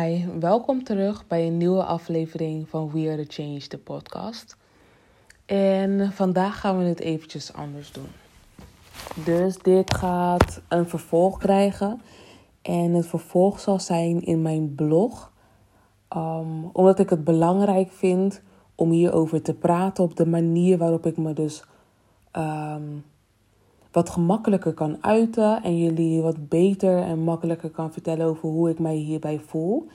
Hi, welkom terug bij een nieuwe aflevering van We Are The Change, de podcast. En vandaag gaan we het eventjes anders doen. Dus dit gaat een vervolg krijgen. En het vervolg zal zijn in mijn blog. Um, omdat ik het belangrijk vind om hierover te praten op de manier waarop ik me dus um, wat gemakkelijker kan uiten en jullie wat beter en makkelijker kan vertellen over hoe ik mij hierbij voel.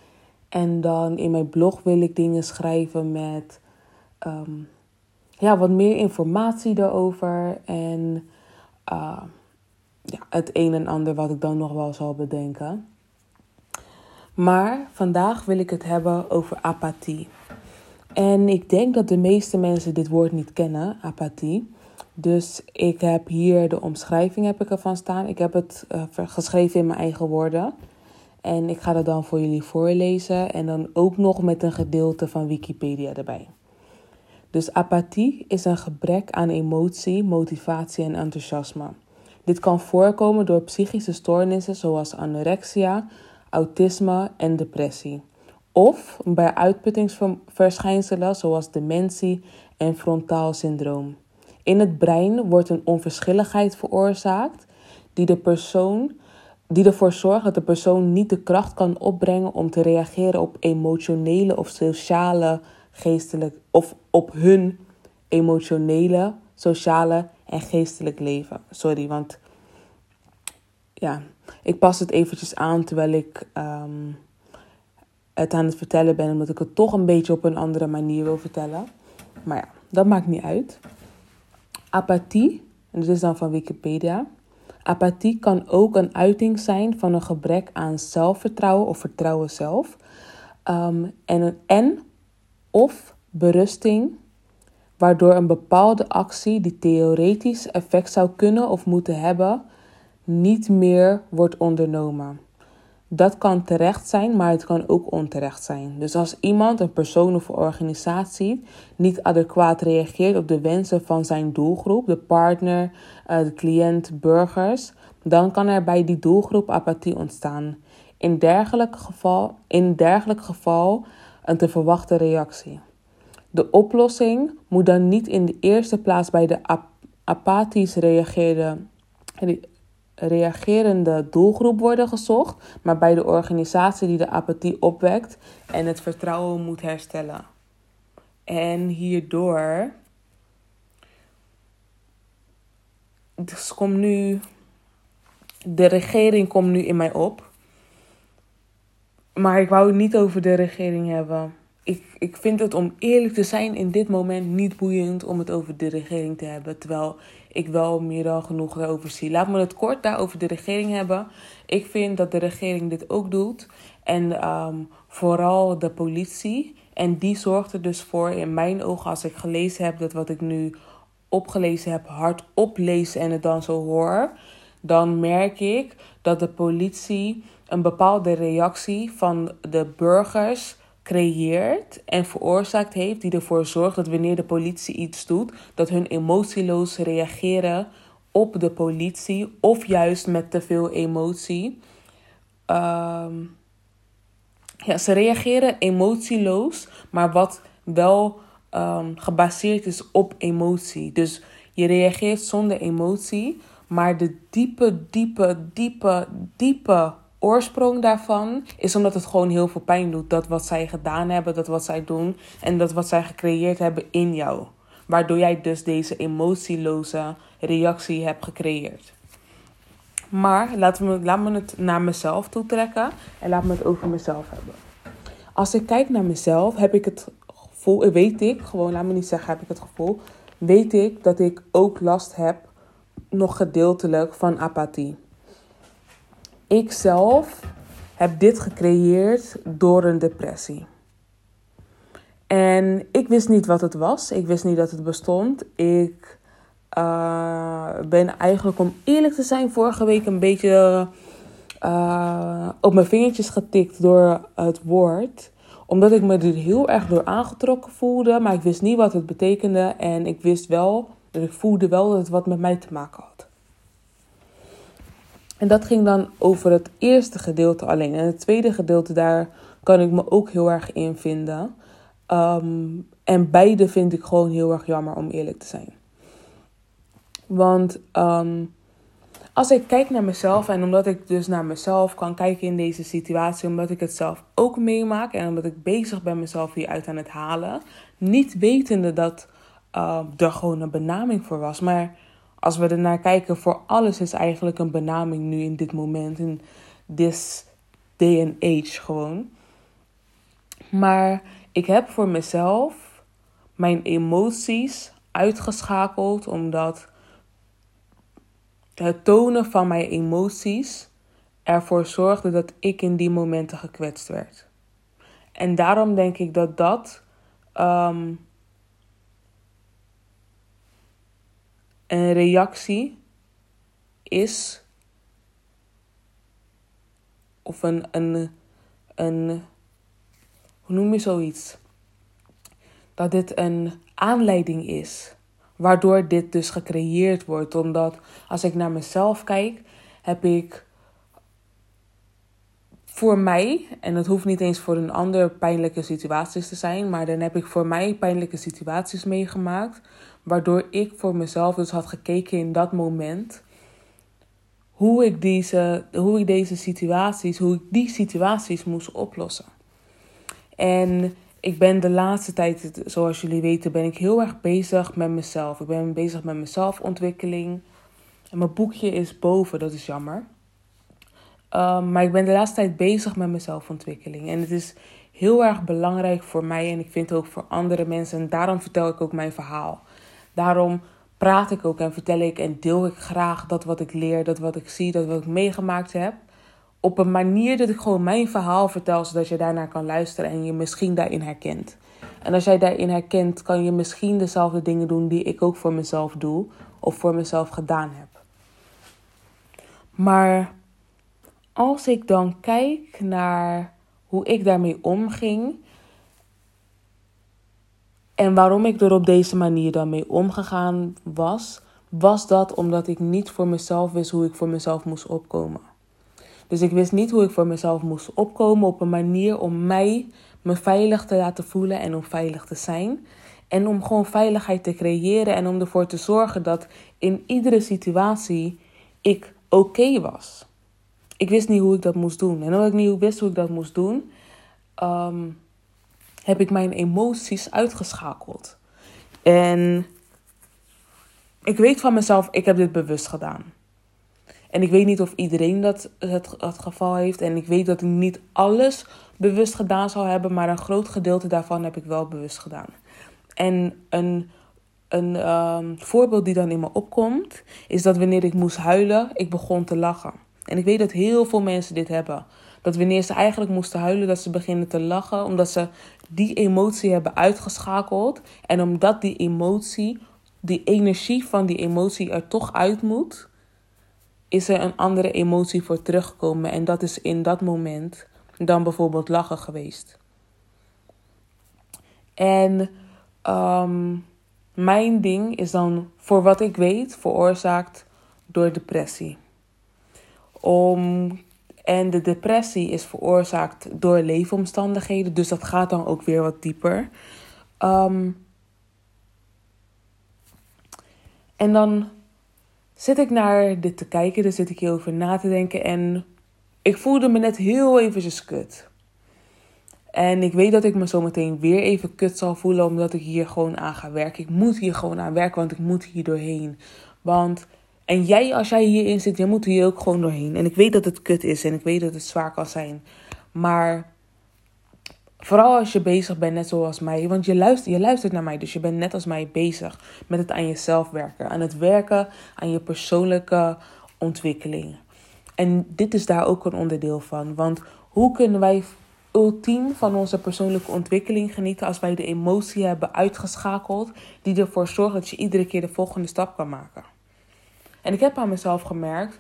En dan in mijn blog wil ik dingen schrijven met um, ja, wat meer informatie erover en uh, ja, het een en ander wat ik dan nog wel zal bedenken. Maar vandaag wil ik het hebben over apathie. En ik denk dat de meeste mensen dit woord niet kennen, apathie. Dus ik heb hier de omschrijving heb ik ervan staan. Ik heb het uh, geschreven in mijn eigen woorden. En ik ga dat dan voor jullie voorlezen. En dan ook nog met een gedeelte van Wikipedia erbij. Dus apathie is een gebrek aan emotie, motivatie en enthousiasme. Dit kan voorkomen door psychische stoornissen zoals anorexia, autisme en depressie. Of bij uitputtingsverschijnselen zoals dementie en frontaal syndroom. In het brein wordt een onverschilligheid veroorzaakt die, de persoon, die ervoor zorgt dat de persoon niet de kracht kan opbrengen om te reageren op emotionele of sociale, geestelijk of op hun emotionele, sociale en geestelijk leven. Sorry, want ja, ik pas het eventjes aan terwijl ik um, het aan het vertellen ben, omdat ik het toch een beetje op een andere manier wil vertellen. Maar ja, dat maakt niet uit. Apathie, en dit is dan van Wikipedia. Apathie kan ook een uiting zijn van een gebrek aan zelfvertrouwen of vertrouwen zelf. Um, en, een, en of berusting, waardoor een bepaalde actie die theoretisch effect zou kunnen of moeten hebben, niet meer wordt ondernomen. Dat kan terecht zijn, maar het kan ook onterecht zijn. Dus als iemand, een persoon of organisatie niet adequaat reageert op de wensen van zijn doelgroep, de partner, eh, de cliënt, burgers, dan kan er bij die doelgroep apathie ontstaan. In dergelijk geval, in dergelijk geval een te verwachten reactie. De oplossing moet dan niet in de eerste plaats bij de ap apathisch reageerde reagerende doelgroep worden gezocht, maar bij de organisatie die de apathie opwekt en het vertrouwen moet herstellen. En hierdoor. Dus komt nu. De regering komt nu in mij op. Maar ik wou het niet over de regering hebben. Ik, ik vind het om eerlijk te zijn in dit moment niet boeiend om het over de regering te hebben. Terwijl ik wel meer dan genoeg erover zie. Laat me het kort daarover de regering hebben. Ik vind dat de regering dit ook doet. En um, vooral de politie. En die zorgt er dus voor, in mijn ogen, als ik gelezen heb dat wat ik nu opgelezen heb, hard oplezen en het dan zo hoor. Dan merk ik dat de politie een bepaalde reactie van de burgers creëert en veroorzaakt heeft, die ervoor zorgt dat wanneer de politie iets doet, dat hun emotieloos reageren op de politie of juist met te veel emotie. Um, ja, ze reageren emotieloos, maar wat wel um, gebaseerd is op emotie. Dus je reageert zonder emotie, maar de diepe, diepe, diepe, diepe oorsprong daarvan is omdat het gewoon heel veel pijn doet. Dat wat zij gedaan hebben, dat wat zij doen en dat wat zij gecreëerd hebben in jou. Waardoor jij dus deze emotieloze reactie hebt gecreëerd. Maar laat me, laat me het naar mezelf toe trekken en laat me het over mezelf hebben. Als ik kijk naar mezelf, heb ik het gevoel, weet ik, gewoon laat me niet zeggen, heb ik het gevoel, weet ik dat ik ook last heb, nog gedeeltelijk, van apathie ik zelf heb dit gecreëerd door een depressie. En ik wist niet wat het was. Ik wist niet dat het bestond. Ik uh, ben eigenlijk, om eerlijk te zijn, vorige week een beetje uh, op mijn vingertjes getikt door het woord. Omdat ik me er heel erg door aangetrokken voelde. Maar ik wist niet wat het betekende. En ik wist wel, ik voelde wel dat het wat met mij te maken had. En dat ging dan over het eerste gedeelte alleen. En het tweede gedeelte, daar kan ik me ook heel erg in vinden. Ehm, en beide vind ik gewoon heel erg jammer om eerlijk te zijn. Want ehm, als ik kijk naar mezelf en omdat ik dus naar mezelf kan kijken in deze situatie, omdat ik het zelf ook meemaak en omdat ik bezig ben mezelf hieruit aan het halen, niet wetende dat uh, er gewoon een benaming voor was. Maar als we er naar kijken, voor alles is eigenlijk een benaming nu in dit moment, in this day and age gewoon. Maar ik heb voor mezelf mijn emoties uitgeschakeld omdat het tonen van mijn emoties ervoor zorgde dat ik in die momenten gekwetst werd. En daarom denk ik dat dat ehm, een reactie is. Of een, een, een. Hoe noem je zoiets? Dat dit een aanleiding is Waardoor dit dus gecreëerd wordt. Omdat als ik naar mezelf kijk, heb ik voor mij, en het hoeft niet eens voor een ander pijnlijke situaties te zijn, maar dan heb ik voor mij pijnlijke situaties meegemaakt. Waardoor ik voor mezelf dus had gekeken in dat moment. Hoe ik deze, hoe ik deze situaties, hoe ik die situaties moest oplossen. En ik ben de laatste tijd, zoals jullie weten, ben ik heel erg bezig met mezelf. Ik ben bezig met mijn zelfontwikkeling. En mijn boekje is boven, dat is jammer. Um, maar ik ben de laatste tijd bezig met mijn. En het is heel erg belangrijk voor mij en ik vind het ook voor andere mensen. En daarom vertel ik ook mijn verhaal. Daarom praat ik ook en vertel ik en deel ik graag dat wat ik leer, dat wat ik zie, dat wat ik meegemaakt heb op een manier dat ik gewoon mijn verhaal vertel, zodat je daarnaar kan luisteren en je misschien daarin herkent. En als jij daarin herkent, kan je misschien dezelfde dingen doen die ik ook voor mezelf doe of voor mezelf gedaan heb. Maar als ik dan kijk naar hoe ik daarmee omging en waarom ik er op deze manier dan mee omgegaan was, was dat omdat ik niet voor mezelf wist hoe ik voor mezelf moest opkomen. Dus ik wist niet hoe ik voor mezelf moest opkomen op een manier om mij me veilig te laten voelen en om veilig te zijn. En om gewoon veiligheid te creëren en om ervoor te zorgen dat in iedere situatie ik oké was. Ik wist niet hoe ik dat moest doen. En omdat ik niet wist hoe ik dat moest doen, ehm, heb ik mijn emoties uitgeschakeld. En ik weet van mezelf, ik heb dit bewust gedaan. En ik weet niet of iedereen dat het, het geval heeft. En ik weet dat ik niet alles bewust gedaan zou hebben. Maar een groot gedeelte daarvan heb ik wel bewust gedaan. En een, een um, voorbeeld die dan in me opkomt. Is dat wanneer ik moest huilen, ik begon te lachen. En ik weet dat heel veel mensen dit hebben. Dat wanneer ze eigenlijk moesten huilen, dat ze beginnen te lachen. Omdat ze die emotie hebben uitgeschakeld. En omdat die emotie, die energie van die emotie er toch uit moet is er een andere emotie voor teruggekomen. En dat is in dat moment dan bijvoorbeeld lachen geweest. En ehm, mijn ding is dan, voor wat ik weet, veroorzaakt door depressie. Om, en de depressie is veroorzaakt door leefomstandigheden, dus dat gaat dan ook weer wat dieper. Um, en dan zit ik naar dit te kijken, daar zit ik hierover na te denken en ik voelde me net heel eventjes kut. En ik weet dat ik me zometeen weer even kut zal voelen omdat ik hier gewoon aan ga werken. Ik moet hier gewoon aan werken, want ik moet hier doorheen. Want, en jij, als jij hierin zit, jij moet hier ook gewoon doorheen. En ik weet dat het kut is en ik weet dat het zwaar kan zijn. Maar Vooral als je bezig bent, net zoals mij. Want je luistert, je luistert naar mij, dus je bent net als mij bezig met het aan jezelf werken. Aan het werken aan je persoonlijke ontwikkeling. En dit is daar ook een onderdeel van. Want hoe kunnen wij ultiem van onze persoonlijke ontwikkeling genieten als wij de emotie hebben uitgeschakeld die ervoor zorgt dat je iedere keer de volgende stap kan maken? En ik heb aan mezelf gemerkt,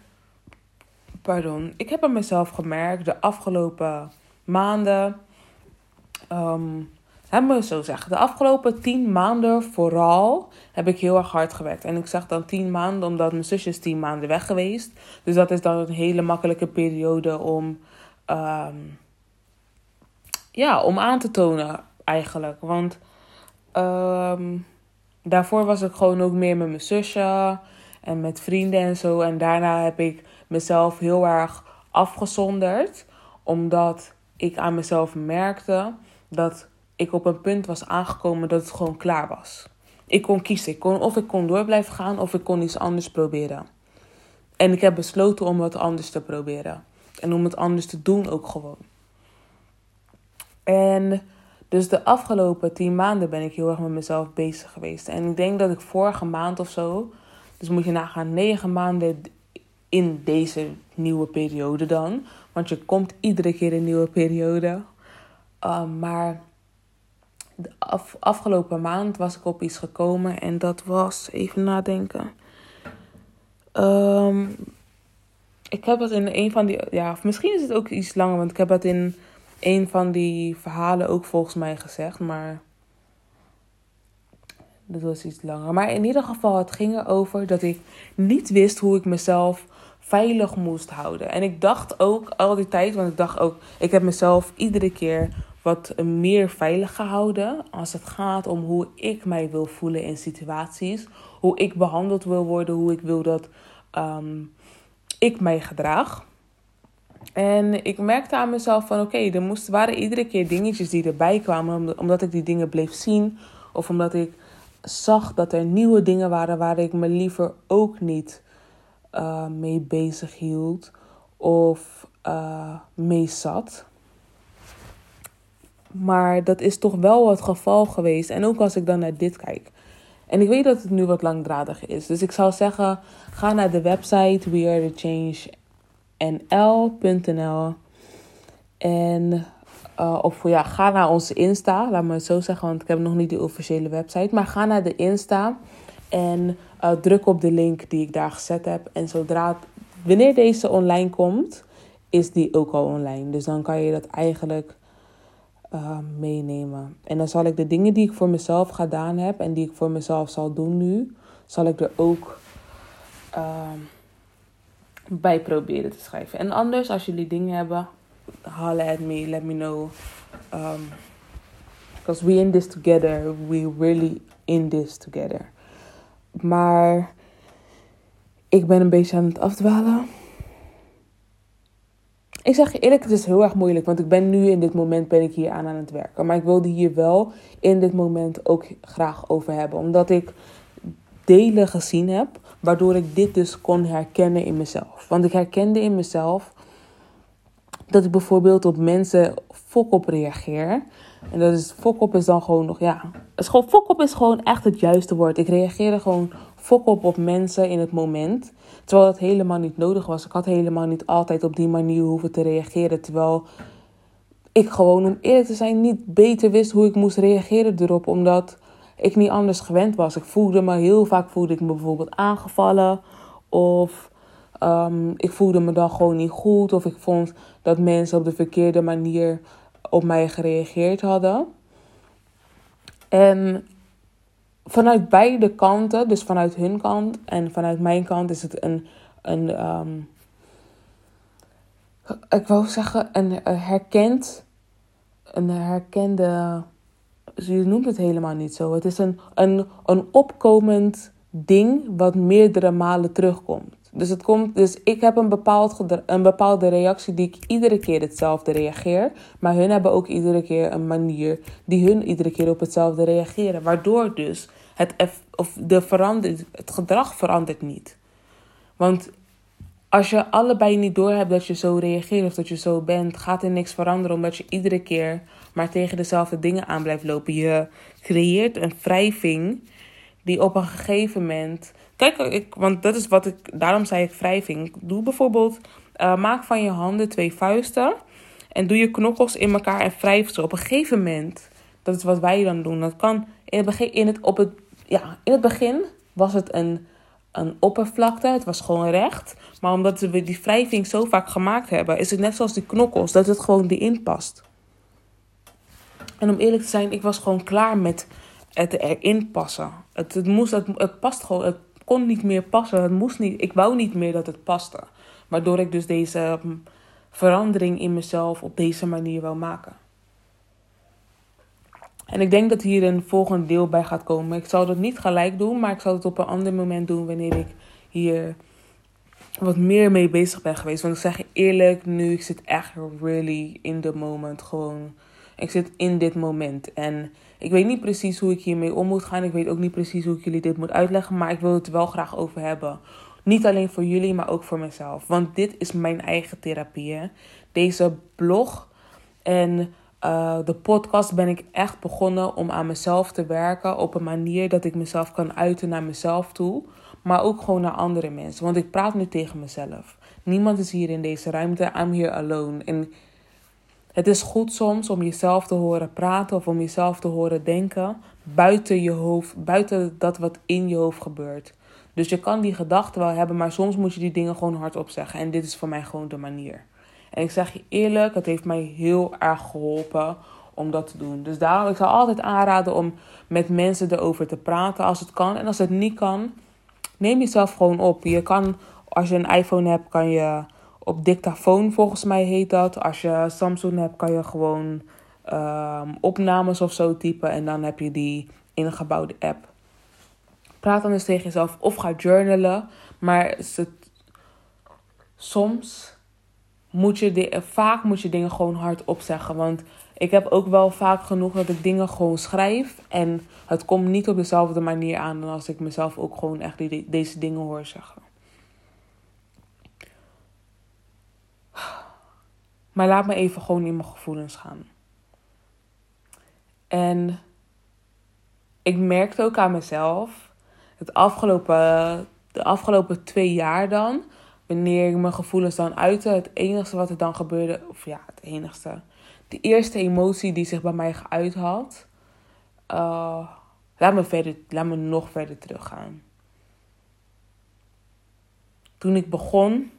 pardon, ik heb aan mezelf gemerkt de afgelopen maanden Um, Laat me zo zeggen. De afgelopen tien maanden vooral heb ik heel erg hard gewerkt. En ik zeg dan tien maanden omdat mijn zusje is tien maanden weg geweest. Dus dat is dan een hele makkelijke periode om, ehm, ja, om aan te tonen eigenlijk. Want ehm, daarvoor was ik gewoon ook meer met mijn zusje en met vrienden en zo. En daarna heb ik mezelf heel erg afgezonderd. Omdat ik aan mezelf merkte dat ik op een punt was aangekomen dat het gewoon klaar was. Ik kon kiezen. Ik kon, of ik kon door blijven gaan of ik kon iets anders proberen. En ik heb besloten om wat anders te proberen. En om het anders te doen ook gewoon. En dus de afgelopen tien maanden ben ik heel erg met mezelf bezig geweest. En ik denk dat ik vorige maand of zo, dus moet je nagaan, negen maanden in deze nieuwe periode dan. Want je komt iedere keer een nieuwe periode. Uh, maar de af, afgelopen maand was ik op iets gekomen en dat was, even nadenken. Um, ik heb het in een van die, ja, of misschien is het ook iets langer, want ik heb het in een van die verhalen ook volgens mij gezegd, maar dat was iets langer. Maar in ieder geval, het ging erover dat ik niet wist hoe ik mezelf veilig moest houden. En ik dacht ook al die tijd, want ik dacht ook, ik heb mezelf iedere keer wat meer veilig gehouden als het gaat om hoe ik mij wil voelen in situaties, hoe ik behandeld wil worden, hoe ik wil dat um, ik mij gedraag. En ik merkte aan mezelf van oké, er moesten, waren iedere keer dingetjes die erbij kwamen, omdat ik die dingen bleef zien of omdat ik zag dat er nieuwe dingen waren waar ik me liever ook niet uh, mee bezig hield of uh, mee zat. Maar dat is toch wel het geval geweest. En ook als ik dan naar dit kijk. En ik weet dat het nu wat langdradig is. Dus ik zou zeggen, ga naar de website wearethechangenl.nl En uh, of ja, ga naar onze Insta. Laat me het zo zeggen, want ik heb nog niet de officiële website. Maar ga naar de Insta en uh, druk op de link die ik daar gezet heb. En zodra, wanneer deze online komt, is die ook al online. Dus dan kan je dat eigenlijk uh, meenemen. En dan zal ik de dingen die ik voor mezelf gedaan heb en die ik voor mezelf zal doen nu, zal ik er ook uh, bij proberen te schrijven. En anders, als jullie dingen hebben, holla at me, let me know. Because um, we in this together, we really in this together. Maar ik ben een beetje aan het afdwalen. Ik zeg je eerlijk, het is heel erg moeilijk. Want ik ben nu in dit moment ben ik hier aan aan het werken. Maar ik wilde hier wel in dit moment ook graag over hebben. Omdat ik delen gezien heb. Waardoor ik dit dus kon herkennen in mezelf. Want ik herkende in mezelf dat ik bijvoorbeeld op mensen fok op reageer. En dat is, fok op is dan gewoon nog, ja. Is gewoon, fok op is gewoon echt het juiste woord. Ik reageerde gewoon fok op op mensen in het moment. Terwijl dat helemaal niet nodig was. Ik had helemaal niet altijd op die manier hoeven te reageren. Terwijl ik gewoon, om eerlijk te zijn, niet beter wist hoe ik moest reageren erop. Omdat ik niet anders gewend was. Ik voelde me heel vaak voelde ik me bijvoorbeeld aangevallen. Of um, ik voelde me dan gewoon niet goed. Of ik vond dat mensen op de verkeerde manier op mij gereageerd hadden. En vanuit beide kanten, dus vanuit hun kant en vanuit mijn kant, is het een, een um, ik wou zeggen, een herkend, een herkende, je noemt het helemaal niet zo. Het is een, een, een opkomend ding wat meerdere malen terugkomt. Dus, het komt, dus ik heb een, bepaald een bepaalde reactie die ik iedere keer hetzelfde reageer. Maar hun hebben ook iedere keer een manier die hun iedere keer op hetzelfde reageren. Waardoor dus het, of de het gedrag verandert niet. Want als je allebei niet doorhebt dat je zo reageert of dat je zo bent, gaat er niks veranderen omdat je iedere keer maar tegen dezelfde dingen aan blijft lopen. Je creëert een wrijving die op een gegeven moment. Kijk, ik, want dat is wat ik. Daarom zei ik wrijving. Doe bijvoorbeeld. Uh, maak van je handen twee vuisten. En doe je knokkels in elkaar en wrijf ze. Op een gegeven moment. Dat is wat wij dan doen. Dat kan in het begin. In het, op het, ja, in het begin was het een, een oppervlakte. Het was gewoon recht. Maar omdat we die wrijving zo vaak gemaakt hebben. Is het net zoals die knokkels. Dat het gewoon erin past. En om eerlijk te zijn, ik was gewoon klaar met het erin passen. Het, het, moest, het, het past gewoon, het kon niet meer passen. Het moest niet, ik wou niet meer dat het paste. Waardoor ik dus deze hm, verandering in mezelf op deze manier wou maken. En ik denk dat hier een volgend deel bij gaat komen. Ik zal dat niet gelijk doen, maar ik zal het op een ander moment doen wanneer ik hier wat meer mee bezig ben geweest. Want ik zeg je eerlijk, nu ik zit echt really in the moment. Gewoon, ik zit in dit moment. En ik weet niet precies hoe ik hiermee om moet gaan. Ik weet ook niet precies hoe ik jullie dit moet uitleggen. Maar ik wil het wel graag over hebben. Niet alleen voor jullie, maar ook voor mezelf. Want dit is mijn eigen therapie. Hè? Deze blog en uh, de podcast ben ik echt begonnen om aan mezelf te werken. Op een manier dat ik mezelf kan uiten naar mezelf toe. Maar ook gewoon naar andere mensen. Want ik praat nu tegen mezelf. Niemand is hier in deze ruimte. I'm here alone. En het is goed soms om jezelf te horen praten of om jezelf te horen denken. Buiten je hoofd, buiten dat wat in je hoofd gebeurt. Dus je kan die gedachten wel hebben, maar soms moet je die dingen gewoon hardop zeggen. En dit is voor mij gewoon de manier. En ik zeg je eerlijk, het heeft mij heel erg geholpen om dat te doen. Dus daarom, ik zou altijd aanraden om met mensen erover te praten als het kan. En als het niet kan, neem jezelf gewoon op. Je kan, als je een iPhone hebt, kan je op dictafoon, volgens mij heet dat. Als je Samsung hebt, kan je gewoon um, opnames of zo typen. En dan heb je die ingebouwde app. Praat dan eens tegen jezelf of ga journalen. Maar soms moet je de, vaak moet je dingen gewoon hardop zeggen. Want ik heb ook wel vaak genoeg dat ik dingen gewoon schrijf. En het komt niet op dezelfde manier aan dan als ik mezelf ook gewoon echt deze dingen hoor zeggen. Maar laat me even gewoon in mijn gevoelens gaan. En ik merkte ook aan mezelf, het afgelopen, de afgelopen twee jaar dan, wanneer ik mijn gevoelens dan uitte, het enige wat er dan gebeurde, of ja, het enigste, de eerste emotie die zich bij mij geuit had, uh, laat, me verder, laat me nog verder teruggaan. Toen ik begon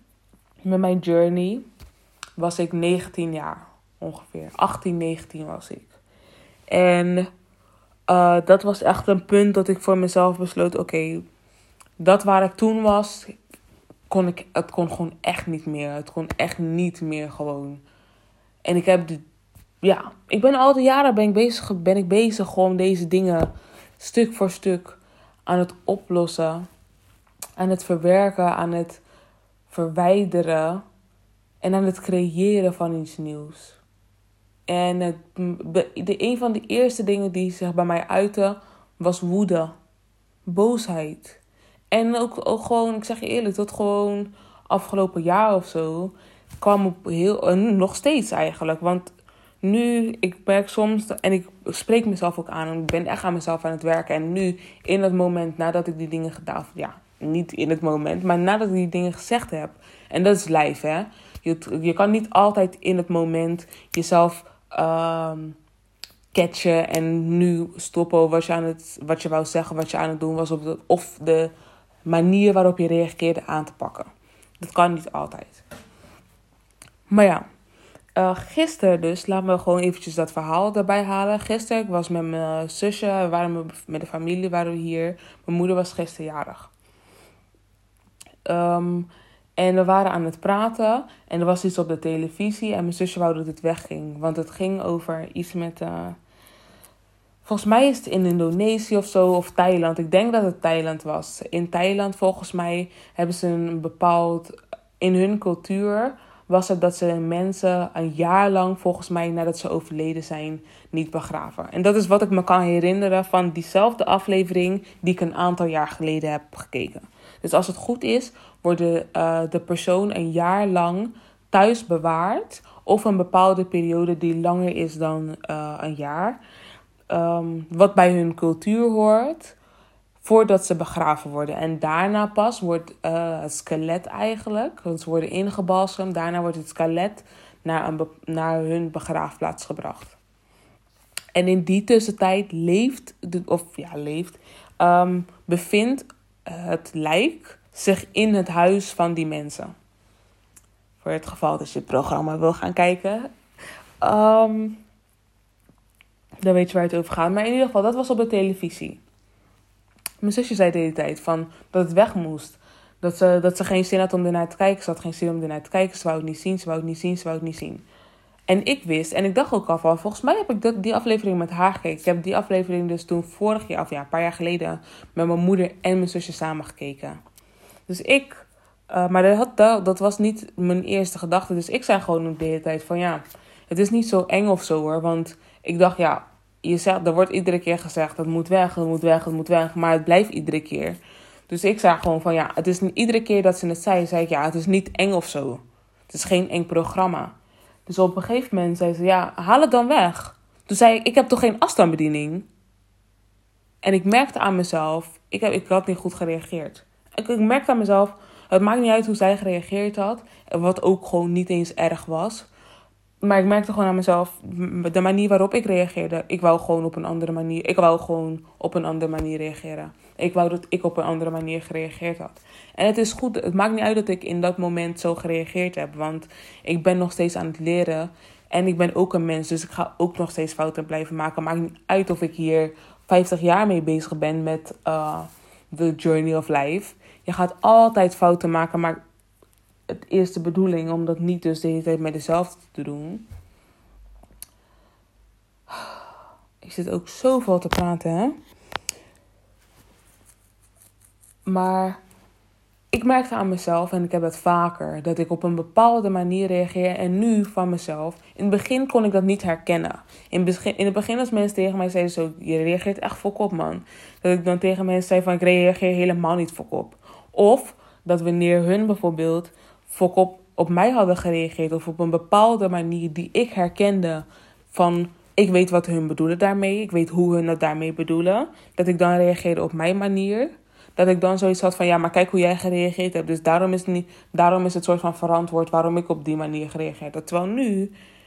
met mijn journey, was ik 19 jaar ongeveer. 18, 19 was ik. En uh, dat was echt een punt dat ik voor mezelf besloot: oké, dat waar ik toen was, kon ik, het kon gewoon echt niet meer. Het kon echt niet meer gewoon. En ik heb, de, ja, ik ben al die jaren ben ik bezig, ben ik bezig om deze dingen stuk voor stuk aan het oplossen, aan het verwerken, aan het verwijderen en aan het creëren van iets nieuws. En de, een van de eerste dingen die zich bij mij uitte was woede, boosheid. En ook, ook gewoon, ik zeg je eerlijk, dat gewoon afgelopen jaar of zo kwam op heel, nog steeds eigenlijk. Want nu, ik merk soms, en ik spreek mezelf ook aan, en ik ben echt aan mezelf aan het werken. En nu, in het moment nadat ik die dingen gedaan ja, niet in het moment, maar nadat ik die dingen gezegd heb. En dat is lijf, hè. Je, je kan niet altijd in het moment jezelf um, catchen en nu stoppen wat je, aan het, wat je wou zeggen, wat je aan het doen was. Of de, manier waarop je reageerde aan te pakken. Dat kan niet altijd. Maar ja, uh, gisteren dus, laat me gewoon eventjes dat verhaal erbij halen. Gisteren, ik was met mijn zusje, we waren met de familie, waren we hier. Mijn moeder was gisteren jarig. Um, en we waren aan het praten en er was iets op de televisie en mijn zusje wou dat het wegging. Want het ging over iets met... Uh, volgens mij is het in Indonesië of zo, of Thailand. Ik denk dat het Thailand was. In Thailand volgens mij hebben ze een bepaald... In hun cultuur was het dat ze mensen een jaar lang, volgens mij nadat ze overleden zijn, niet begraven. En dat is wat ik me kan herinneren van diezelfde aflevering die ik een aantal jaar geleden heb gekeken. Dus als het goed is, wordt de, uh, de persoon een jaar lang thuis bewaard. Of een bepaalde periode die langer is dan uh, een jaar. Um, wat bij hun cultuur hoort. Voordat ze begraven worden. En daarna pas wordt uh, het skelet eigenlijk. Want ze worden ingebalsemd. Daarna wordt het skelet naar, een naar hun begraafplaats gebracht. En in die tussentijd leeft, of ja, leeft, um, bevindt het lijk zich in het huis van die mensen. Voor het geval dat je het programma wil gaan kijken. Um, Dan weet je waar het over gaat. Maar in ieder geval, dat was op de televisie. Mijn zusje zei de hele tijd van dat het weg moest. Dat ze, dat ze geen zin had om ernaar te kijken. Ze had geen zin om ernaar te kijken. Ze wou het niet zien, ze wou het niet zien, ze wou het niet zien. En ik wist, en ik dacht ook al van, volgens mij heb ik die aflevering met haar gekeken. Ik heb die aflevering dus toen vorig jaar, of ja, een paar jaar geleden, met mijn moeder en mijn zusje samen gekeken. Dus ik, uh, maar dat, dat was niet mijn eerste gedachte. Dus ik zei gewoon de hele tijd van, ja, het is niet zo eng of zo hoor. Want ik dacht, ja, je zegt, er wordt iedere keer gezegd, het moet weg, het moet weg, het moet weg. Maar het blijft iedere keer. Dus ik zei gewoon van, ja, het is iedere keer dat ze het zei, zei ik, ja, het is niet eng of zo. Het is geen eng programma. Dus op een gegeven moment zei ze, ja, haal het dan weg. Toen zei ik, ik heb toch geen afstandsbediening? En ik merkte aan mezelf, ik, heb, ik had niet goed gereageerd. Ik, ik merkte aan mezelf, het maakt niet uit hoe zij gereageerd had. Wat ook gewoon niet eens erg was. Maar ik merkte gewoon aan mezelf, de manier waarop ik reageerde. Ik wou gewoon op een andere manier. Ik wou gewoon op een andere manier reageren. Ik wou dat ik op een andere manier gereageerd had. En het is goed, het maakt niet uit dat ik in dat moment zo gereageerd heb. Want ik ben nog steeds aan het leren. En ik ben ook een mens, dus ik ga ook nog steeds fouten blijven maken. Maakt niet uit of ik hier 50 jaar mee bezig ben met uh, the journey of life. Je gaat altijd fouten maken, maar het is de bedoeling om dat niet dus de hele tijd met dezelfde te doen. Ik zit ook zoveel te praten, hè. Maar ik merkte aan mezelf, en ik heb het vaker, dat ik op een bepaalde manier reageer. En nu van mezelf. In het begin kon ik dat niet herkennen. In, het begin als mensen tegen mij zeiden zo, je reageert echt fok man. Dat ik dan tegen mensen zei van, ik reageer helemaal niet fok Of dat wanneer hun bijvoorbeeld fok op, op mij hadden gereageerd. Of op een bepaalde manier die ik herkende van... Ik weet wat hun bedoelen daarmee. Ik weet hoe hun het daarmee bedoelen. Dat ik dan reageerde op mijn manier dat ik dan zoiets had van ja, maar kijk hoe jij gereageerd hebt. Dus daarom is het, niet, daarom is het soort van verantwoord waarom ik op die manier gereageerd heb. Terwijl nu,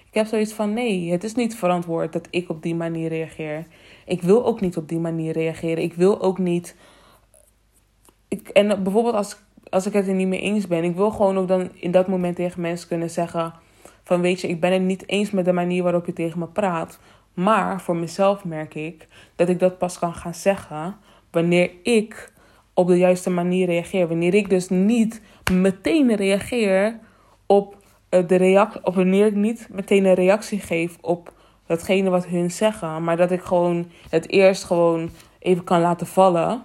ik heb zoiets van nee, het is niet verantwoord dat ik op die manier reageer. Ik wil ook niet op die manier reageren. Ik wil ook niet. En bijvoorbeeld als, als ik het er niet mee eens ben, ik wil gewoon ook dan in dat moment tegen mensen kunnen zeggen: van weet je, ik ben het niet eens met de manier waarop je tegen me praat. Maar voor mezelf merk ik dat ik dat pas kan gaan zeggen wanneer ik op de juiste manier reageer. Wanneer ik dus niet meteen reageer op eh, de reactie, of wanneer ik niet meteen een reactie geef op datgene wat hun zeggen, maar dat ik gewoon het eerst gewoon even kan laten vallen.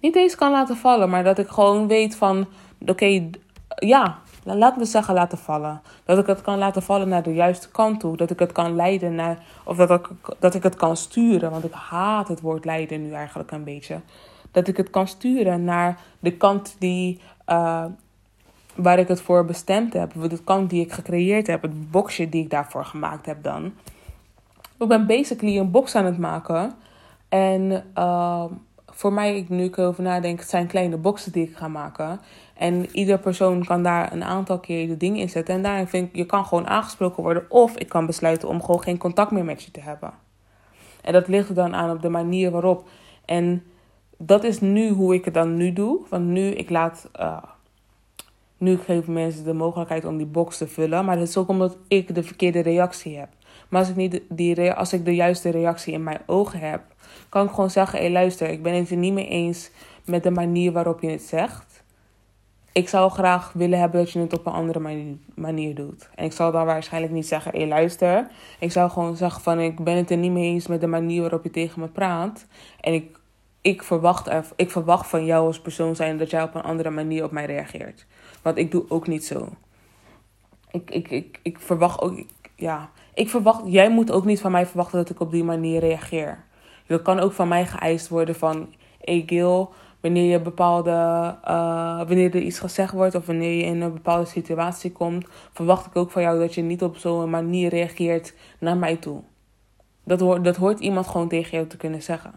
Niet eens kan laten vallen, maar dat ik gewoon weet van, oké, ja, laten we zeggen laten vallen. Dat ik het kan laten vallen naar de juiste kant toe. Dat ik het kan leiden naar, of dat ik, dat ik het kan sturen. Want ik haat het woord leiden nu eigenlijk een beetje dat ik het kan sturen naar de kant die, uh, waar ik het voor bestemd heb. De kant die ik gecreëerd heb, het boxje die ik daarvoor gemaakt heb dan. Ik ben basically een box aan het maken. En uh, voor mij, nu ik erover nadenk, het zijn kleine boxen die ik ga maken. En ieder persoon kan daar een aantal keer de dingen in zetten. En daarin vind ik, je kan gewoon aangesproken worden. Of ik kan besluiten om gewoon geen contact meer met je te hebben. En dat ligt er dan aan op de manier waarop. En dat is nu hoe ik het dan nu doe. Want nu, ik laat. Uh, nu geef mensen de mogelijkheid om die box te vullen. Maar dat is ook omdat ik de verkeerde reactie heb. Maar als ik, niet die, als ik de juiste reactie in mijn ogen heb, kan ik gewoon zeggen: hé, hey, luister, ik ben het er niet mee eens met de manier waarop je het zegt. Ik zou graag willen hebben dat je het op een andere manier, doet. En ik zal dan waarschijnlijk niet zeggen: hé, hey, luister. Ik zou gewoon zeggen: van ik ben het er niet mee eens met de manier waarop je tegen me praat. En ik ik verwacht, er, ik verwacht van jou als persoon zijn dat jij op een andere manier op mij reageert. Want ik doe ook niet zo. Ik, ik, ik, ik verwacht ook, ja, ik verwacht, jij moet ook niet van mij verwachten dat ik op die manier reageer. Dat kan ook van mij geëist worden van, hey Gil, wanneer je bepaalde, uh, wanneer er iets gezegd wordt of wanneer je in een bepaalde situatie komt, verwacht ik ook van jou dat je niet op zo'n manier reageert naar mij toe. Dat hoort, dat hoort iemand gewoon tegen jou te kunnen zeggen.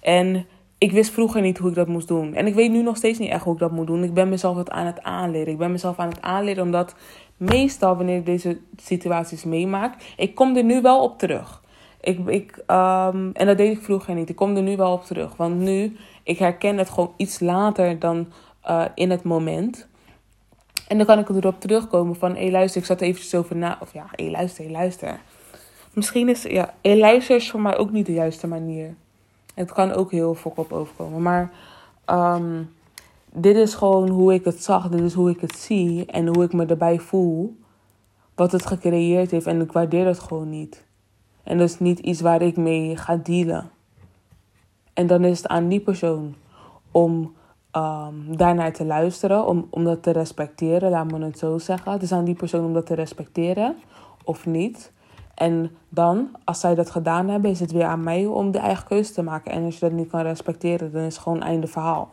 En ik wist vroeger niet hoe ik dat moest doen. En ik weet nu nog steeds niet echt hoe ik dat moet doen. Ik ben mezelf het aan het aanleren. Ik ben mezelf aan het aanleren omdat meestal wanneer ik deze situaties meemaak, ik kom er nu wel op terug. Ik, ik, um, en dat deed ik vroeger niet. Ik kom er nu wel op terug. Want nu, ik herken het gewoon iets later dan uh, in het moment. En dan kan ik erop terugkomen van, hé hey, luister, ik zat eventjes over na. Of ja, hé hey, luister, hé hey, luister. Misschien is, ja, luisteren is voor mij ook niet de juiste manier. Het kan ook heel fok overkomen. Maar um, dit is gewoon hoe ik het zag. Dit is hoe ik het zie. En hoe ik me erbij voel. Wat het gecreëerd heeft. En ik waardeer het gewoon niet. En dat is niet iets waar ik mee ga dealen. En dan is het aan die persoon om um, daarnaar te luisteren. Om, om dat te respecteren. Laat me het zo zeggen. Het is aan die persoon om dat te respecteren. Of niet. En dan, als zij dat gedaan hebben, is het weer aan mij om de eigen keuze te maken. En als je dat niet kan respecteren, dan is het gewoon einde verhaal.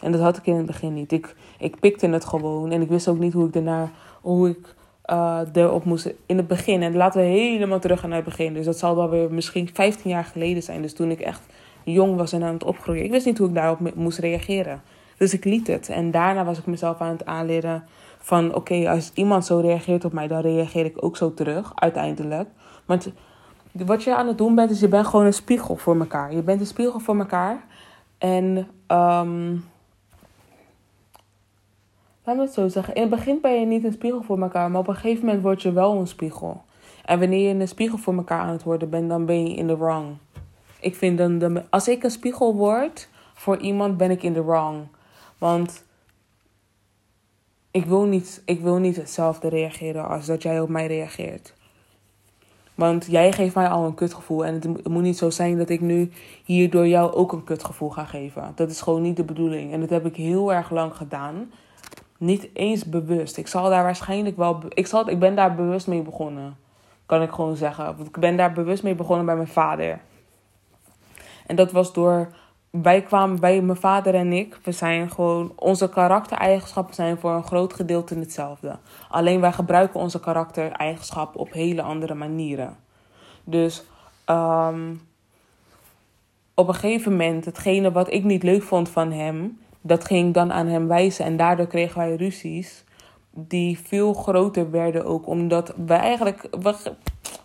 En dat had ik in het begin niet. Ik, ik pikte het gewoon en ik wist ook niet hoe ik daarna, hoe ik uh, erop moest in het begin. En laten we helemaal terug gaan naar het begin. Dus dat zal wel weer misschien 15 jaar geleden zijn. Dus toen ik echt jong was en aan het opgroeien. Ik wist niet hoe ik daarop moest reageren. Dus ik liet het. En daarna was ik mezelf aan het aanleren van oké, als iemand zo reageert op mij, dan reageer ik ook zo terug, uiteindelijk. Want wat je aan het doen bent, is je bent gewoon een spiegel voor elkaar. Je bent een spiegel voor elkaar. En um, laat me het zo zeggen. In het begin ben je niet een spiegel voor elkaar, maar op een gegeven moment word je wel een spiegel. En wanneer je een spiegel voor elkaar aan het worden bent, dan ben je in de wrong. Ik vind dan, als ik een spiegel word voor iemand, ben ik in de wrong. Want ik wil, niet, ik wil niet hetzelfde reageren als dat jij op mij reageert. Want jij geeft mij al een kutgevoel. En het moet niet zo zijn dat ik nu hierdoor jou ook een kutgevoel ga geven. Dat is gewoon niet de bedoeling. En dat heb ik heel erg lang gedaan. Niet eens bewust. Ik zal daar waarschijnlijk wel. Ik, zal, ik ben daar bewust mee begonnen. Kan ik gewoon zeggen. Want ik ben daar bewust mee begonnen bij mijn vader. En dat was door wij kwamen bij mijn vader en ik. We zijn gewoon. Onze karaktereigenschappen zijn voor een groot gedeelte hetzelfde. Alleen wij gebruiken onze karaktereigenschappen op hele andere manieren. Dus um, op een gegeven moment, hetgene wat ik niet leuk vond van hem, dat ging dan aan hem wijzen. En daardoor kregen wij ruzies. Die veel groter werden ook. Omdat we eigenlijk. We,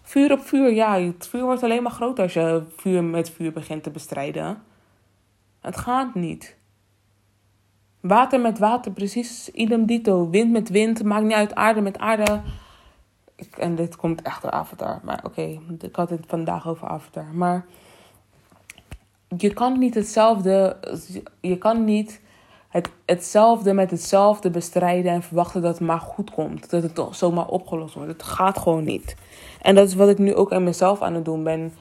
vuur op vuur, ja. Het vuur wordt alleen maar groter als je vuur met vuur begint te bestrijden. Het gaat niet. Water met water, precies idem dito. Wind met wind, maakt niet uit. Aarde met aarde. En dit komt echt door Avatar. Maar oké, ik had het vandaag over Avatar. Maar je kan niet hetzelfde. Je kan niet het, hetzelfde met hetzelfde bestrijden en verwachten dat het maar goed komt. Dat het zomaar opgelost wordt. Het gaat gewoon niet. En dat is wat ik nu ook aan mezelf aan het doen ben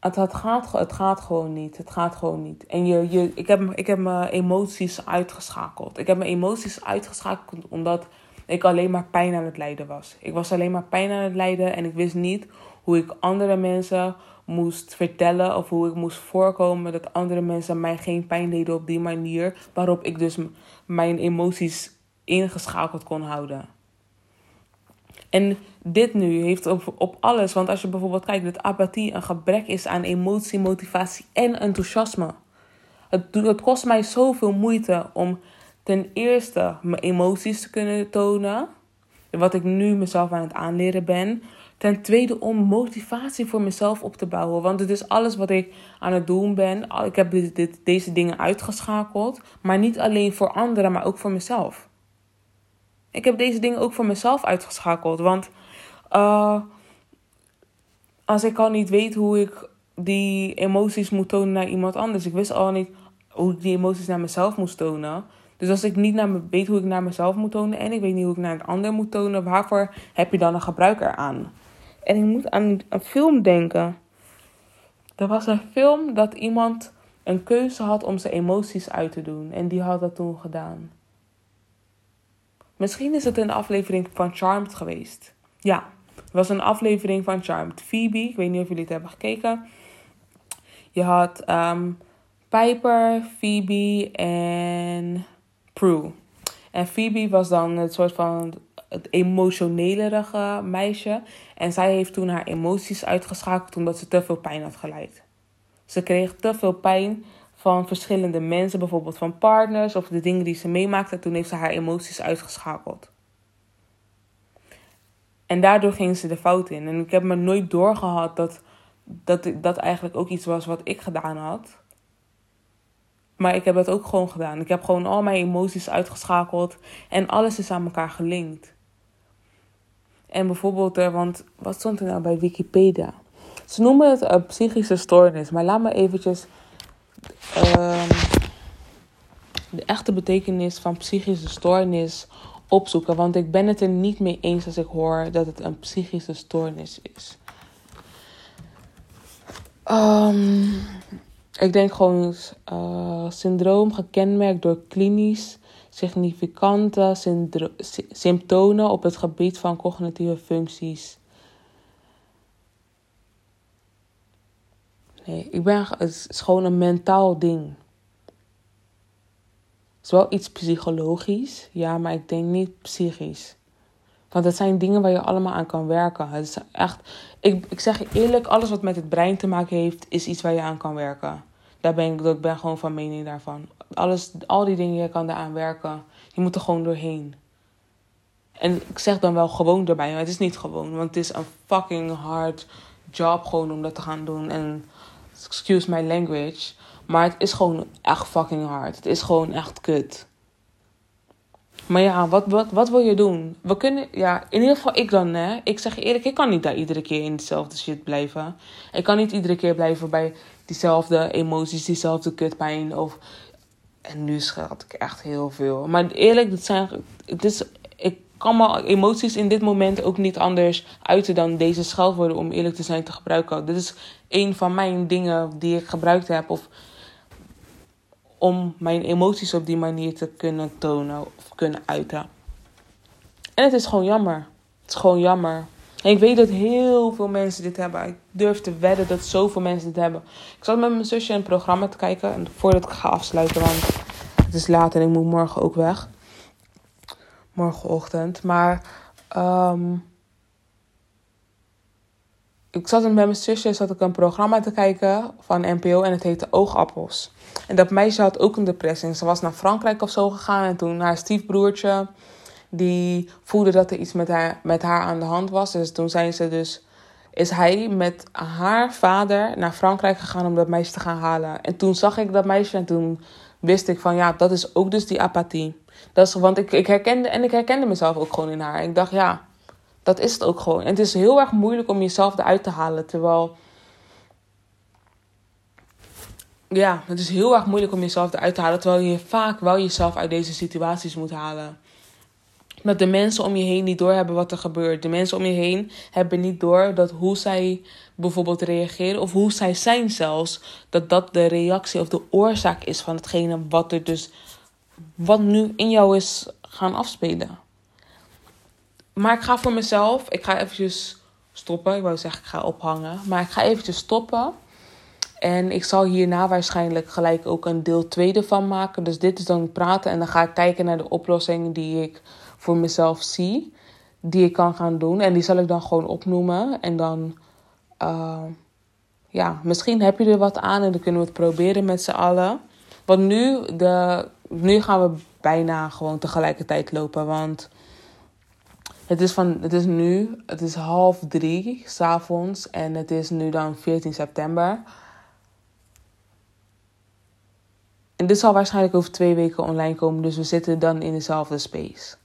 het, het, gaat, het gaat gewoon niet. Het gaat gewoon niet. En je, je, ik, heb, ik heb mijn emoties uitgeschakeld. Ik heb mijn emoties uitgeschakeld omdat ik alleen maar pijn aan het lijden was. Ik was alleen maar pijn aan het lijden en ik wist niet hoe ik andere mensen moest vertellen of hoe ik moest voorkomen dat andere mensen mij geen pijn deden op die manier waarop ik dus mijn emoties ingeschakeld kon houden. En dit nu heeft op, op alles. Want als je bijvoorbeeld kijkt dat apathie een gebrek is aan emotie, motivatie en enthousiasme. Het, het kost mij zoveel moeite om ten eerste mijn emoties te kunnen tonen. Wat ik nu mezelf aan het aanleren ben. Ten tweede om motivatie voor mezelf op te bouwen. Want het is alles wat ik aan het doen ben. Ik heb dit, deze dingen uitgeschakeld. Maar niet alleen voor anderen, maar ook voor mezelf. Ik heb deze dingen ook voor mezelf uitgeschakeld. Want uh, als ik al niet weet hoe ik die emoties moet tonen naar iemand anders. Ik wist al niet hoe ik die emoties naar mezelf moest tonen. Dus als ik niet naar me, weet hoe ik naar mezelf moet tonen en ik weet niet hoe ik naar een ander moet tonen, waarvoor heb je dan een gebruiker aan? En ik moet aan een film denken. Er was een film dat iemand een keuze had om zijn emoties uit te doen. En die had dat toen gedaan. Misschien is het een aflevering van Charmed geweest. Ja, het was een aflevering van Charmed. Phoebe, ik weet niet of jullie het hebben gekeken. Je had um, Piper, Phoebe en Prue. En Phoebe was dan het soort van het emotionelerige meisje. En zij heeft toen haar emoties uitgeschakeld omdat ze te veel pijn had geleid. Ze kreeg te veel pijn van verschillende mensen, bijvoorbeeld van partners of de dingen die ze meemaakte. Toen heeft ze haar emoties uitgeschakeld. En daardoor ging ze de fout in. En ik heb me nooit doorgehad dat, dat dat eigenlijk ook iets was wat ik gedaan had. Maar ik heb het ook gewoon gedaan. Ik heb gewoon al mijn emoties uitgeschakeld. En alles is aan elkaar gelinkt. En bijvoorbeeld, want wat stond er nou bij Wikipedia? Ze noemen het een psychische stoornis, maar laat me eventjes ehm, de echte betekenis van psychische stoornis opzoeken. Want ik ben het er niet mee eens als ik hoor dat het een psychische stoornis is. Um, ik denk gewoon uh, syndroom gekenmerkt door klinisch significante symptomen op het gebied van cognitieve functies. Nee, ik ben, het is gewoon een mentaal ding. Het is wel iets psychologisch, ja, maar ik denk niet psychisch. Want het zijn dingen waar je allemaal aan kan werken. Het is echt, ik, ik zeg je eerlijk, alles wat met het brein te maken heeft, is iets waar je aan kan werken. Daar ben ik, ik ben gewoon van mening daarvan. Alles, al die dingen, je kan daaraan werken. Je moet er gewoon doorheen. En ik zeg dan wel gewoon erbij, maar het is niet gewoon. Want het is een fucking hard job gewoon om dat te gaan doen. En excuse my language. Maar het is gewoon echt fucking hard. Het is gewoon echt kut. Maar ja, wat, wat, wat wil je doen? We kunnen, ja, in ieder geval ik dan, hè. Ik zeg je eerlijk, ik kan niet daar iedere keer in dezelfde shit blijven. Ik kan niet iedere keer blijven bij diezelfde emoties, diezelfde kutpijn. Of, en nu schat ik echt heel veel. Maar eerlijk, dat zijn, het is, ik kan mijn emoties in dit moment ook niet anders uiten dan deze scheldwoorden, om eerlijk te zijn, te gebruiken. Dit is een van mijn dingen die ik gebruikt heb. Of om mijn emoties op die manier te kunnen tonen of kunnen uiten. En het is gewoon jammer. Het is gewoon jammer. En ik weet dat heel veel mensen dit hebben. Ik durf te wedden dat zoveel mensen dit hebben. Ik zat met mijn zusje een programma te kijken. En voordat ik ga afsluiten, want het is laat en ik moet morgen ook weg. Morgenochtend. Maar um, ik zat met mijn zusje zat ik een programma te kijken van NPO en het heette Oogappels. En dat meisje had ook een depressie. Ze was naar Frankrijk of zo gegaan en toen haar stiefbroertje die voelde dat er iets met haar, met haar aan de hand was. Dus toen zijn ze dus, is hij met haar vader naar Frankrijk gegaan om dat meisje te gaan halen. En toen zag ik dat meisje en toen wist ik van ja, dat is ook dus die apathie. Dat is, want ik, ik herkende, en ik herkende mezelf ook gewoon in haar. Ik dacht ja, dat is het ook gewoon. En het is heel erg moeilijk om jezelf eruit te halen. Terwijl. Ja, het is heel erg moeilijk om jezelf eruit te halen. Terwijl je vaak wel jezelf uit deze situaties moet halen. Dat de mensen om je heen niet doorhebben wat er gebeurt. De mensen om je heen hebben niet door dat hoe zij bijvoorbeeld reageren. Of hoe zij zijn zelfs. Dat dat de reactie of de oorzaak is van hetgene wat er dus. Wat nu in jou is gaan afspelen. Maar ik ga voor mezelf, ik ga eventjes stoppen. Ik wou zeggen, ik ga ophangen. Maar ik ga eventjes stoppen. En ik zal hierna waarschijnlijk gelijk ook een deel 2 ervan maken. Dus dit is dan praten en dan ga ik kijken naar de oplossingen die ik voor mezelf zie. Die ik kan gaan doen. En die zal ik dan gewoon opnoemen. En dan, uh, ja, misschien heb je er wat aan en dan kunnen we het proberen met z'n allen. Want nu, de, nu gaan we bijna gewoon tegelijkertijd lopen. Want het is, van, het is nu, het is half drie s'avonds en het is nu dan 14 september. En dit zal waarschijnlijk over twee weken online komen, dus we zitten dan in dezelfde space.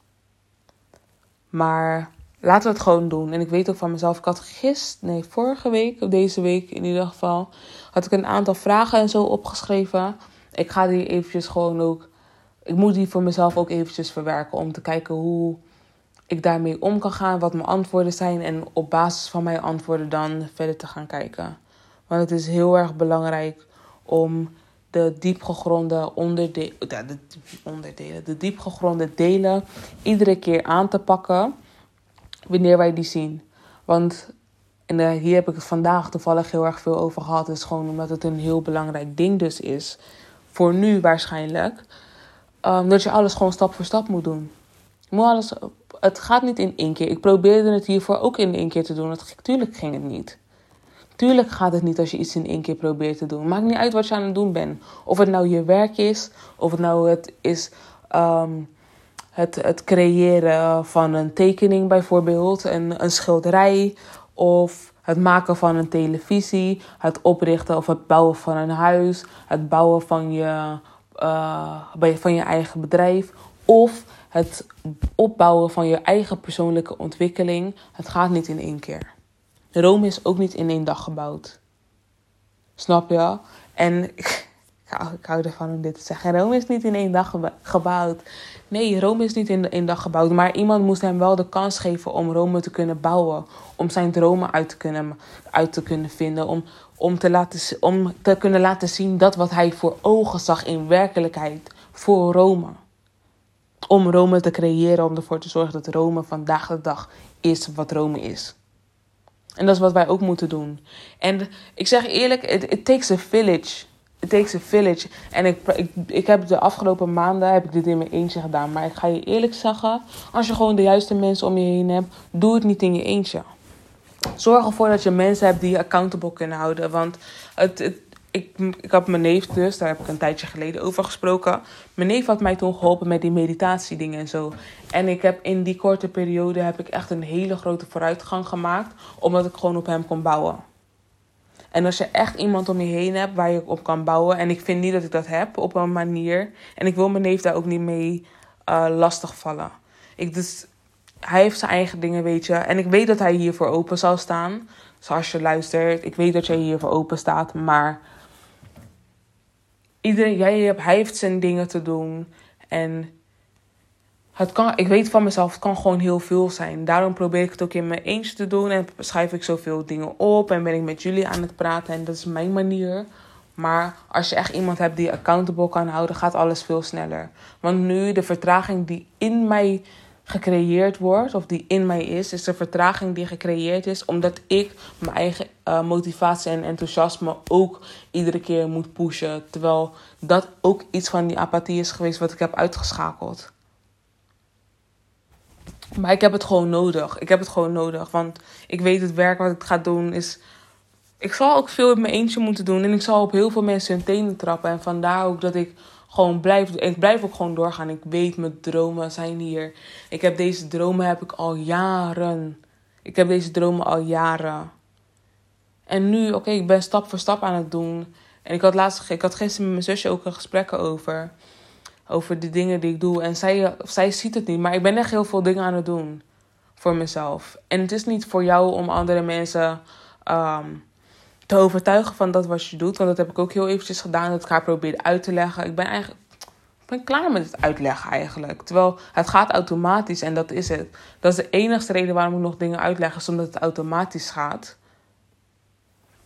Maar laten we het gewoon doen. En ik weet ook van mezelf, ik had gisteren, nee, vorige week, of deze week in ieder geval, had ik een aantal vragen en zo opgeschreven. Ik ga die eventjes gewoon ook, ik moet die voor mezelf ook eventjes verwerken om te kijken hoe ik daarmee om kan gaan, wat mijn antwoorden zijn en op basis van mijn antwoorden dan verder te gaan kijken. Want het is heel erg belangrijk om de diepgegronde onderdelen, de, onderdelen, de diepgegronde delen iedere keer aan te pakken wanneer wij die zien. Want en hier heb ik het vandaag toevallig heel erg veel over gehad. is gewoon omdat het een heel belangrijk ding dus is. Voor nu waarschijnlijk. Um, dat je alles gewoon stap voor stap moet doen. Moet alles het gaat niet in één keer. Ik probeerde het hiervoor ook in één keer te doen. Natuurlijk ging het niet. Tuurlijk gaat het niet als je iets in één keer probeert te doen. Maakt niet uit wat je aan het doen bent. Of het nou je werk is, of het nou het is ehm, het, het creëren van een tekening bijvoorbeeld, een, een schilderij, of het maken van een televisie, het oprichten of het bouwen van een huis, het bouwen van je, uh, van je eigen bedrijf of het opbouwen van je eigen persoonlijke ontwikkeling. Het gaat niet in één keer. Rome is ook niet in één dag gebouwd. Snap je? En ik, ik hou ervan om dit te zeggen. Rome is niet in één dag gebouwd. Nee, Rome is niet in één dag gebouwd. Maar iemand moest hem wel de kans geven om Rome te kunnen bouwen. Om zijn dromen uit te kunnen, uit te kunnen vinden. Om, om, te laten, om te kunnen laten zien dat wat hij voor ogen zag in werkelijkheid voor Rome. Om Rome te creëren, om ervoor te zorgen dat Rome vandaag de dag is wat Rome is. En dat is wat wij ook moeten doen. En ik zeg eerlijk, it, takes a village. It takes a village. En ik, ik, ik heb de afgelopen maanden heb ik dit in mijn eentje gedaan. Maar ik ga je eerlijk zeggen, als je gewoon de juiste mensen om je heen hebt, doe het niet in je eentje. Zorg ervoor dat je mensen hebt die je accountable kunnen houden. Want het, ik, ik had mijn neef dus, daar heb ik een tijdje geleden over gesproken. Mijn neef had mij toen geholpen met die meditatiedingen en zo. En ik heb in die korte periode heb ik echt een hele grote vooruitgang gemaakt. Omdat ik gewoon op hem kon bouwen. En als je echt iemand om je heen hebt waar je op kan bouwen. En ik vind niet dat ik dat heb op een manier. En ik wil mijn neef daar ook niet mee uh, lastig vallen. Ik dus, hij heeft zijn eigen dingen, weet je. En ik weet dat hij hiervoor open zal staan. Zoals je luistert. Ik weet dat jij hiervoor open staat. Maar iedereen, jij hebt, hij heeft zijn dingen te doen. En het kan, ik weet van mezelf, het kan gewoon heel veel zijn. Daarom probeer ik het ook in mijn eentje te doen. En schrijf ik zoveel dingen op. En ben ik met jullie aan het praten. En dat is mijn manier. Maar als je echt iemand hebt die accountable kan houden, gaat alles veel sneller. Want nu de vertraging die in mij gecreëerd wordt, of die in mij is, is de vertraging die gecreëerd is omdat ik mijn eigen uh, motivatie en enthousiasme ook iedere keer moet pushen. Terwijl dat ook iets van die apathie is geweest wat ik heb uitgeschakeld. Maar ik heb het gewoon nodig. Ik heb het gewoon nodig. Want ik weet het werk wat ik ga doen is. Ik zal ook veel in mijn eentje moeten doen. En ik zal op heel veel mensen hun tenen trappen. En vandaar ook dat ik gewoon blijf. Ik blijf ook gewoon doorgaan. Ik weet, mijn dromen zijn hier. Ik heb deze dromen heb ik al jaren. Ik heb deze dromen al jaren. En nu, oké, ik ben stap voor stap aan het doen. En ik had, laatst, ik had gisteren met mijn zusje ook een gesprek over. Over de dingen die ik doe. En zij, zij ziet het niet. Maar ik ben echt heel veel dingen aan het doen. Voor mezelf. En het is niet voor jou om andere mensen um, te overtuigen van dat wat je doet. Want dat heb ik ook heel eventjes gedaan. Dat ik haar probeerde uit te leggen. Ik ben eigenlijk ik ben klaar met het uitleggen eigenlijk. Terwijl het gaat automatisch en dat is het. Dat is de enige reden waarom ik nog dingen uitleg. Is omdat het automatisch gaat.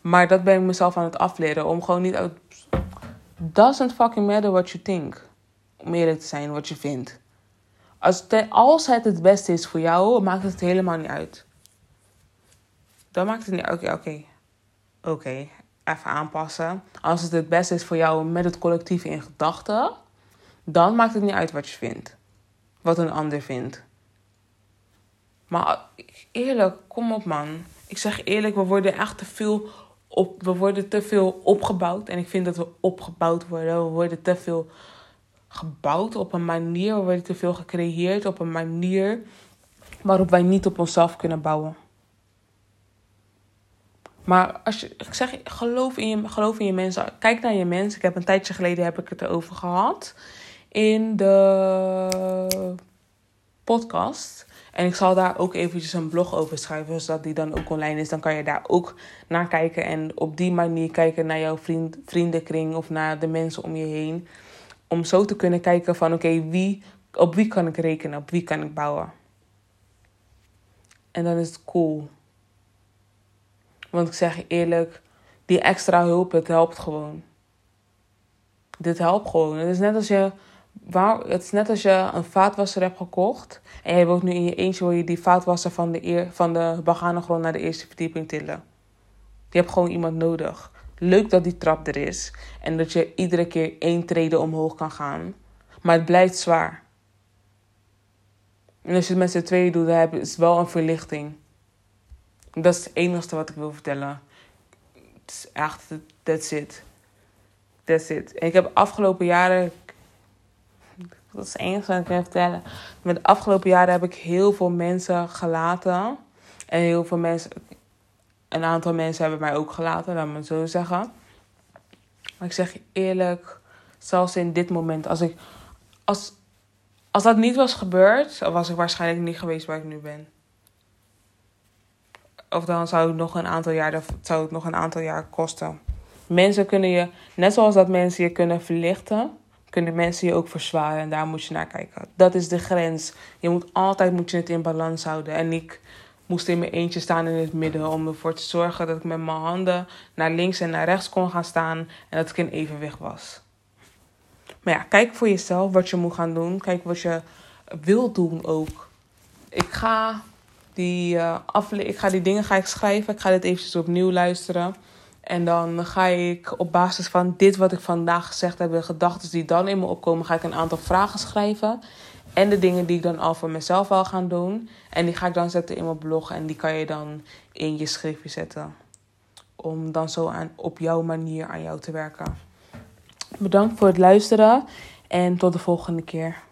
Maar dat ben ik mezelf aan het afleren. Om gewoon niet... Uit... Doesn't fucking matter what you think. Om eerlijk te zijn, wat je vindt. Als het, als het het beste is voor jou, maakt het helemaal niet uit. Dan maakt het niet... Oké, oké. Oké, even aanpassen. Als het het beste is voor jou met het collectief in gedachten... Dan maakt het niet uit wat je vindt. Wat een ander vindt. Maar eerlijk, kom op man. Ik zeg eerlijk, we worden echt te veel op, we worden te veel opgebouwd. En ik vind dat we opgebouwd worden. We worden te veel gebouwd op een manier. We worden te veel gecreëerd op een manier waarop wij niet op onszelf kunnen bouwen. Maar als je, ik zeg, geloof in, je, geloof in je mensen. Kijk naar je mensen. Ik heb een tijdje geleden heb ik het erover gehad. In de podcast. En ik zal daar ook eventjes een blog over schrijven, zodat die dan ook online is. Dan kan je daar ook naar kijken en op die manier kijken naar jouw vriend, vriendenkring of naar de mensen om je heen. Om zo te kunnen kijken van oké, wie, op wie kan ik rekenen, op wie kan ik bouwen. En dan is het cool. Want ik zeg je eerlijk, die extra hulp, het helpt gewoon. Dit helpt gewoon. Het is net als je waar, het is net als je een vaatwasser hebt gekocht. En je wilt nu in je eentje wil je die vaatwasser van de, eer, van de grond naar de eerste verdieping tillen. Je hebt gewoon iemand nodig. Leuk dat die trap er is. En dat je iedere keer één trede omhoog kan gaan. Maar het blijft zwaar. En als je het met z'n tweeën doet, dan is het wel een verlichting. Dat is het enige wat ik wil vertellen. Het is echt, that's it. That's it. En ik heb afgelopen jaren dat is het enige wat ik kan vertellen. Met de afgelopen jaren heb ik heel veel mensen gelaten. En heel veel mensen... Een aantal mensen hebben mij ook gelaten, laat me het zo zeggen. Maar ik zeg je eerlijk, zelfs in dit moment, als ik... Als, Als dat niet was gebeurd, was ik waarschijnlijk niet geweest waar ik nu ben. Of dan zou het nog een aantal jaar, zou het nog een aantal jaar kosten. Mensen kunnen je, net zoals dat mensen je kunnen verlichten, kunnen mensen je ook verzwaren. En daar moet je naar kijken. Dat is de grens. Je moet altijd moet je het in balans houden. En ik moest in mijn eentje staan in het midden om ervoor te zorgen dat ik met mijn handen naar links en naar rechts kon gaan staan en dat ik in evenwicht was. Maar ja, kijk voor jezelf wat je moet gaan doen. Kijk wat je wilt doen ook. Ik ga die, uh, ik ga die dingen ga ik schrijven. Ik ga dit eventjes opnieuw luisteren. En dan ga ik op basis van dit wat ik vandaag gezegd heb, de gedachten die dan in me opkomen, ga ik een aantal vragen schrijven. En de dingen die ik dan al voor mezelf wil gaan doen. En die ga ik dan zetten in mijn blog. En die kan je dan in je schriftje zetten. Om dan zo aan, op jouw manier aan jou te werken. Bedankt voor het luisteren. En tot de volgende keer.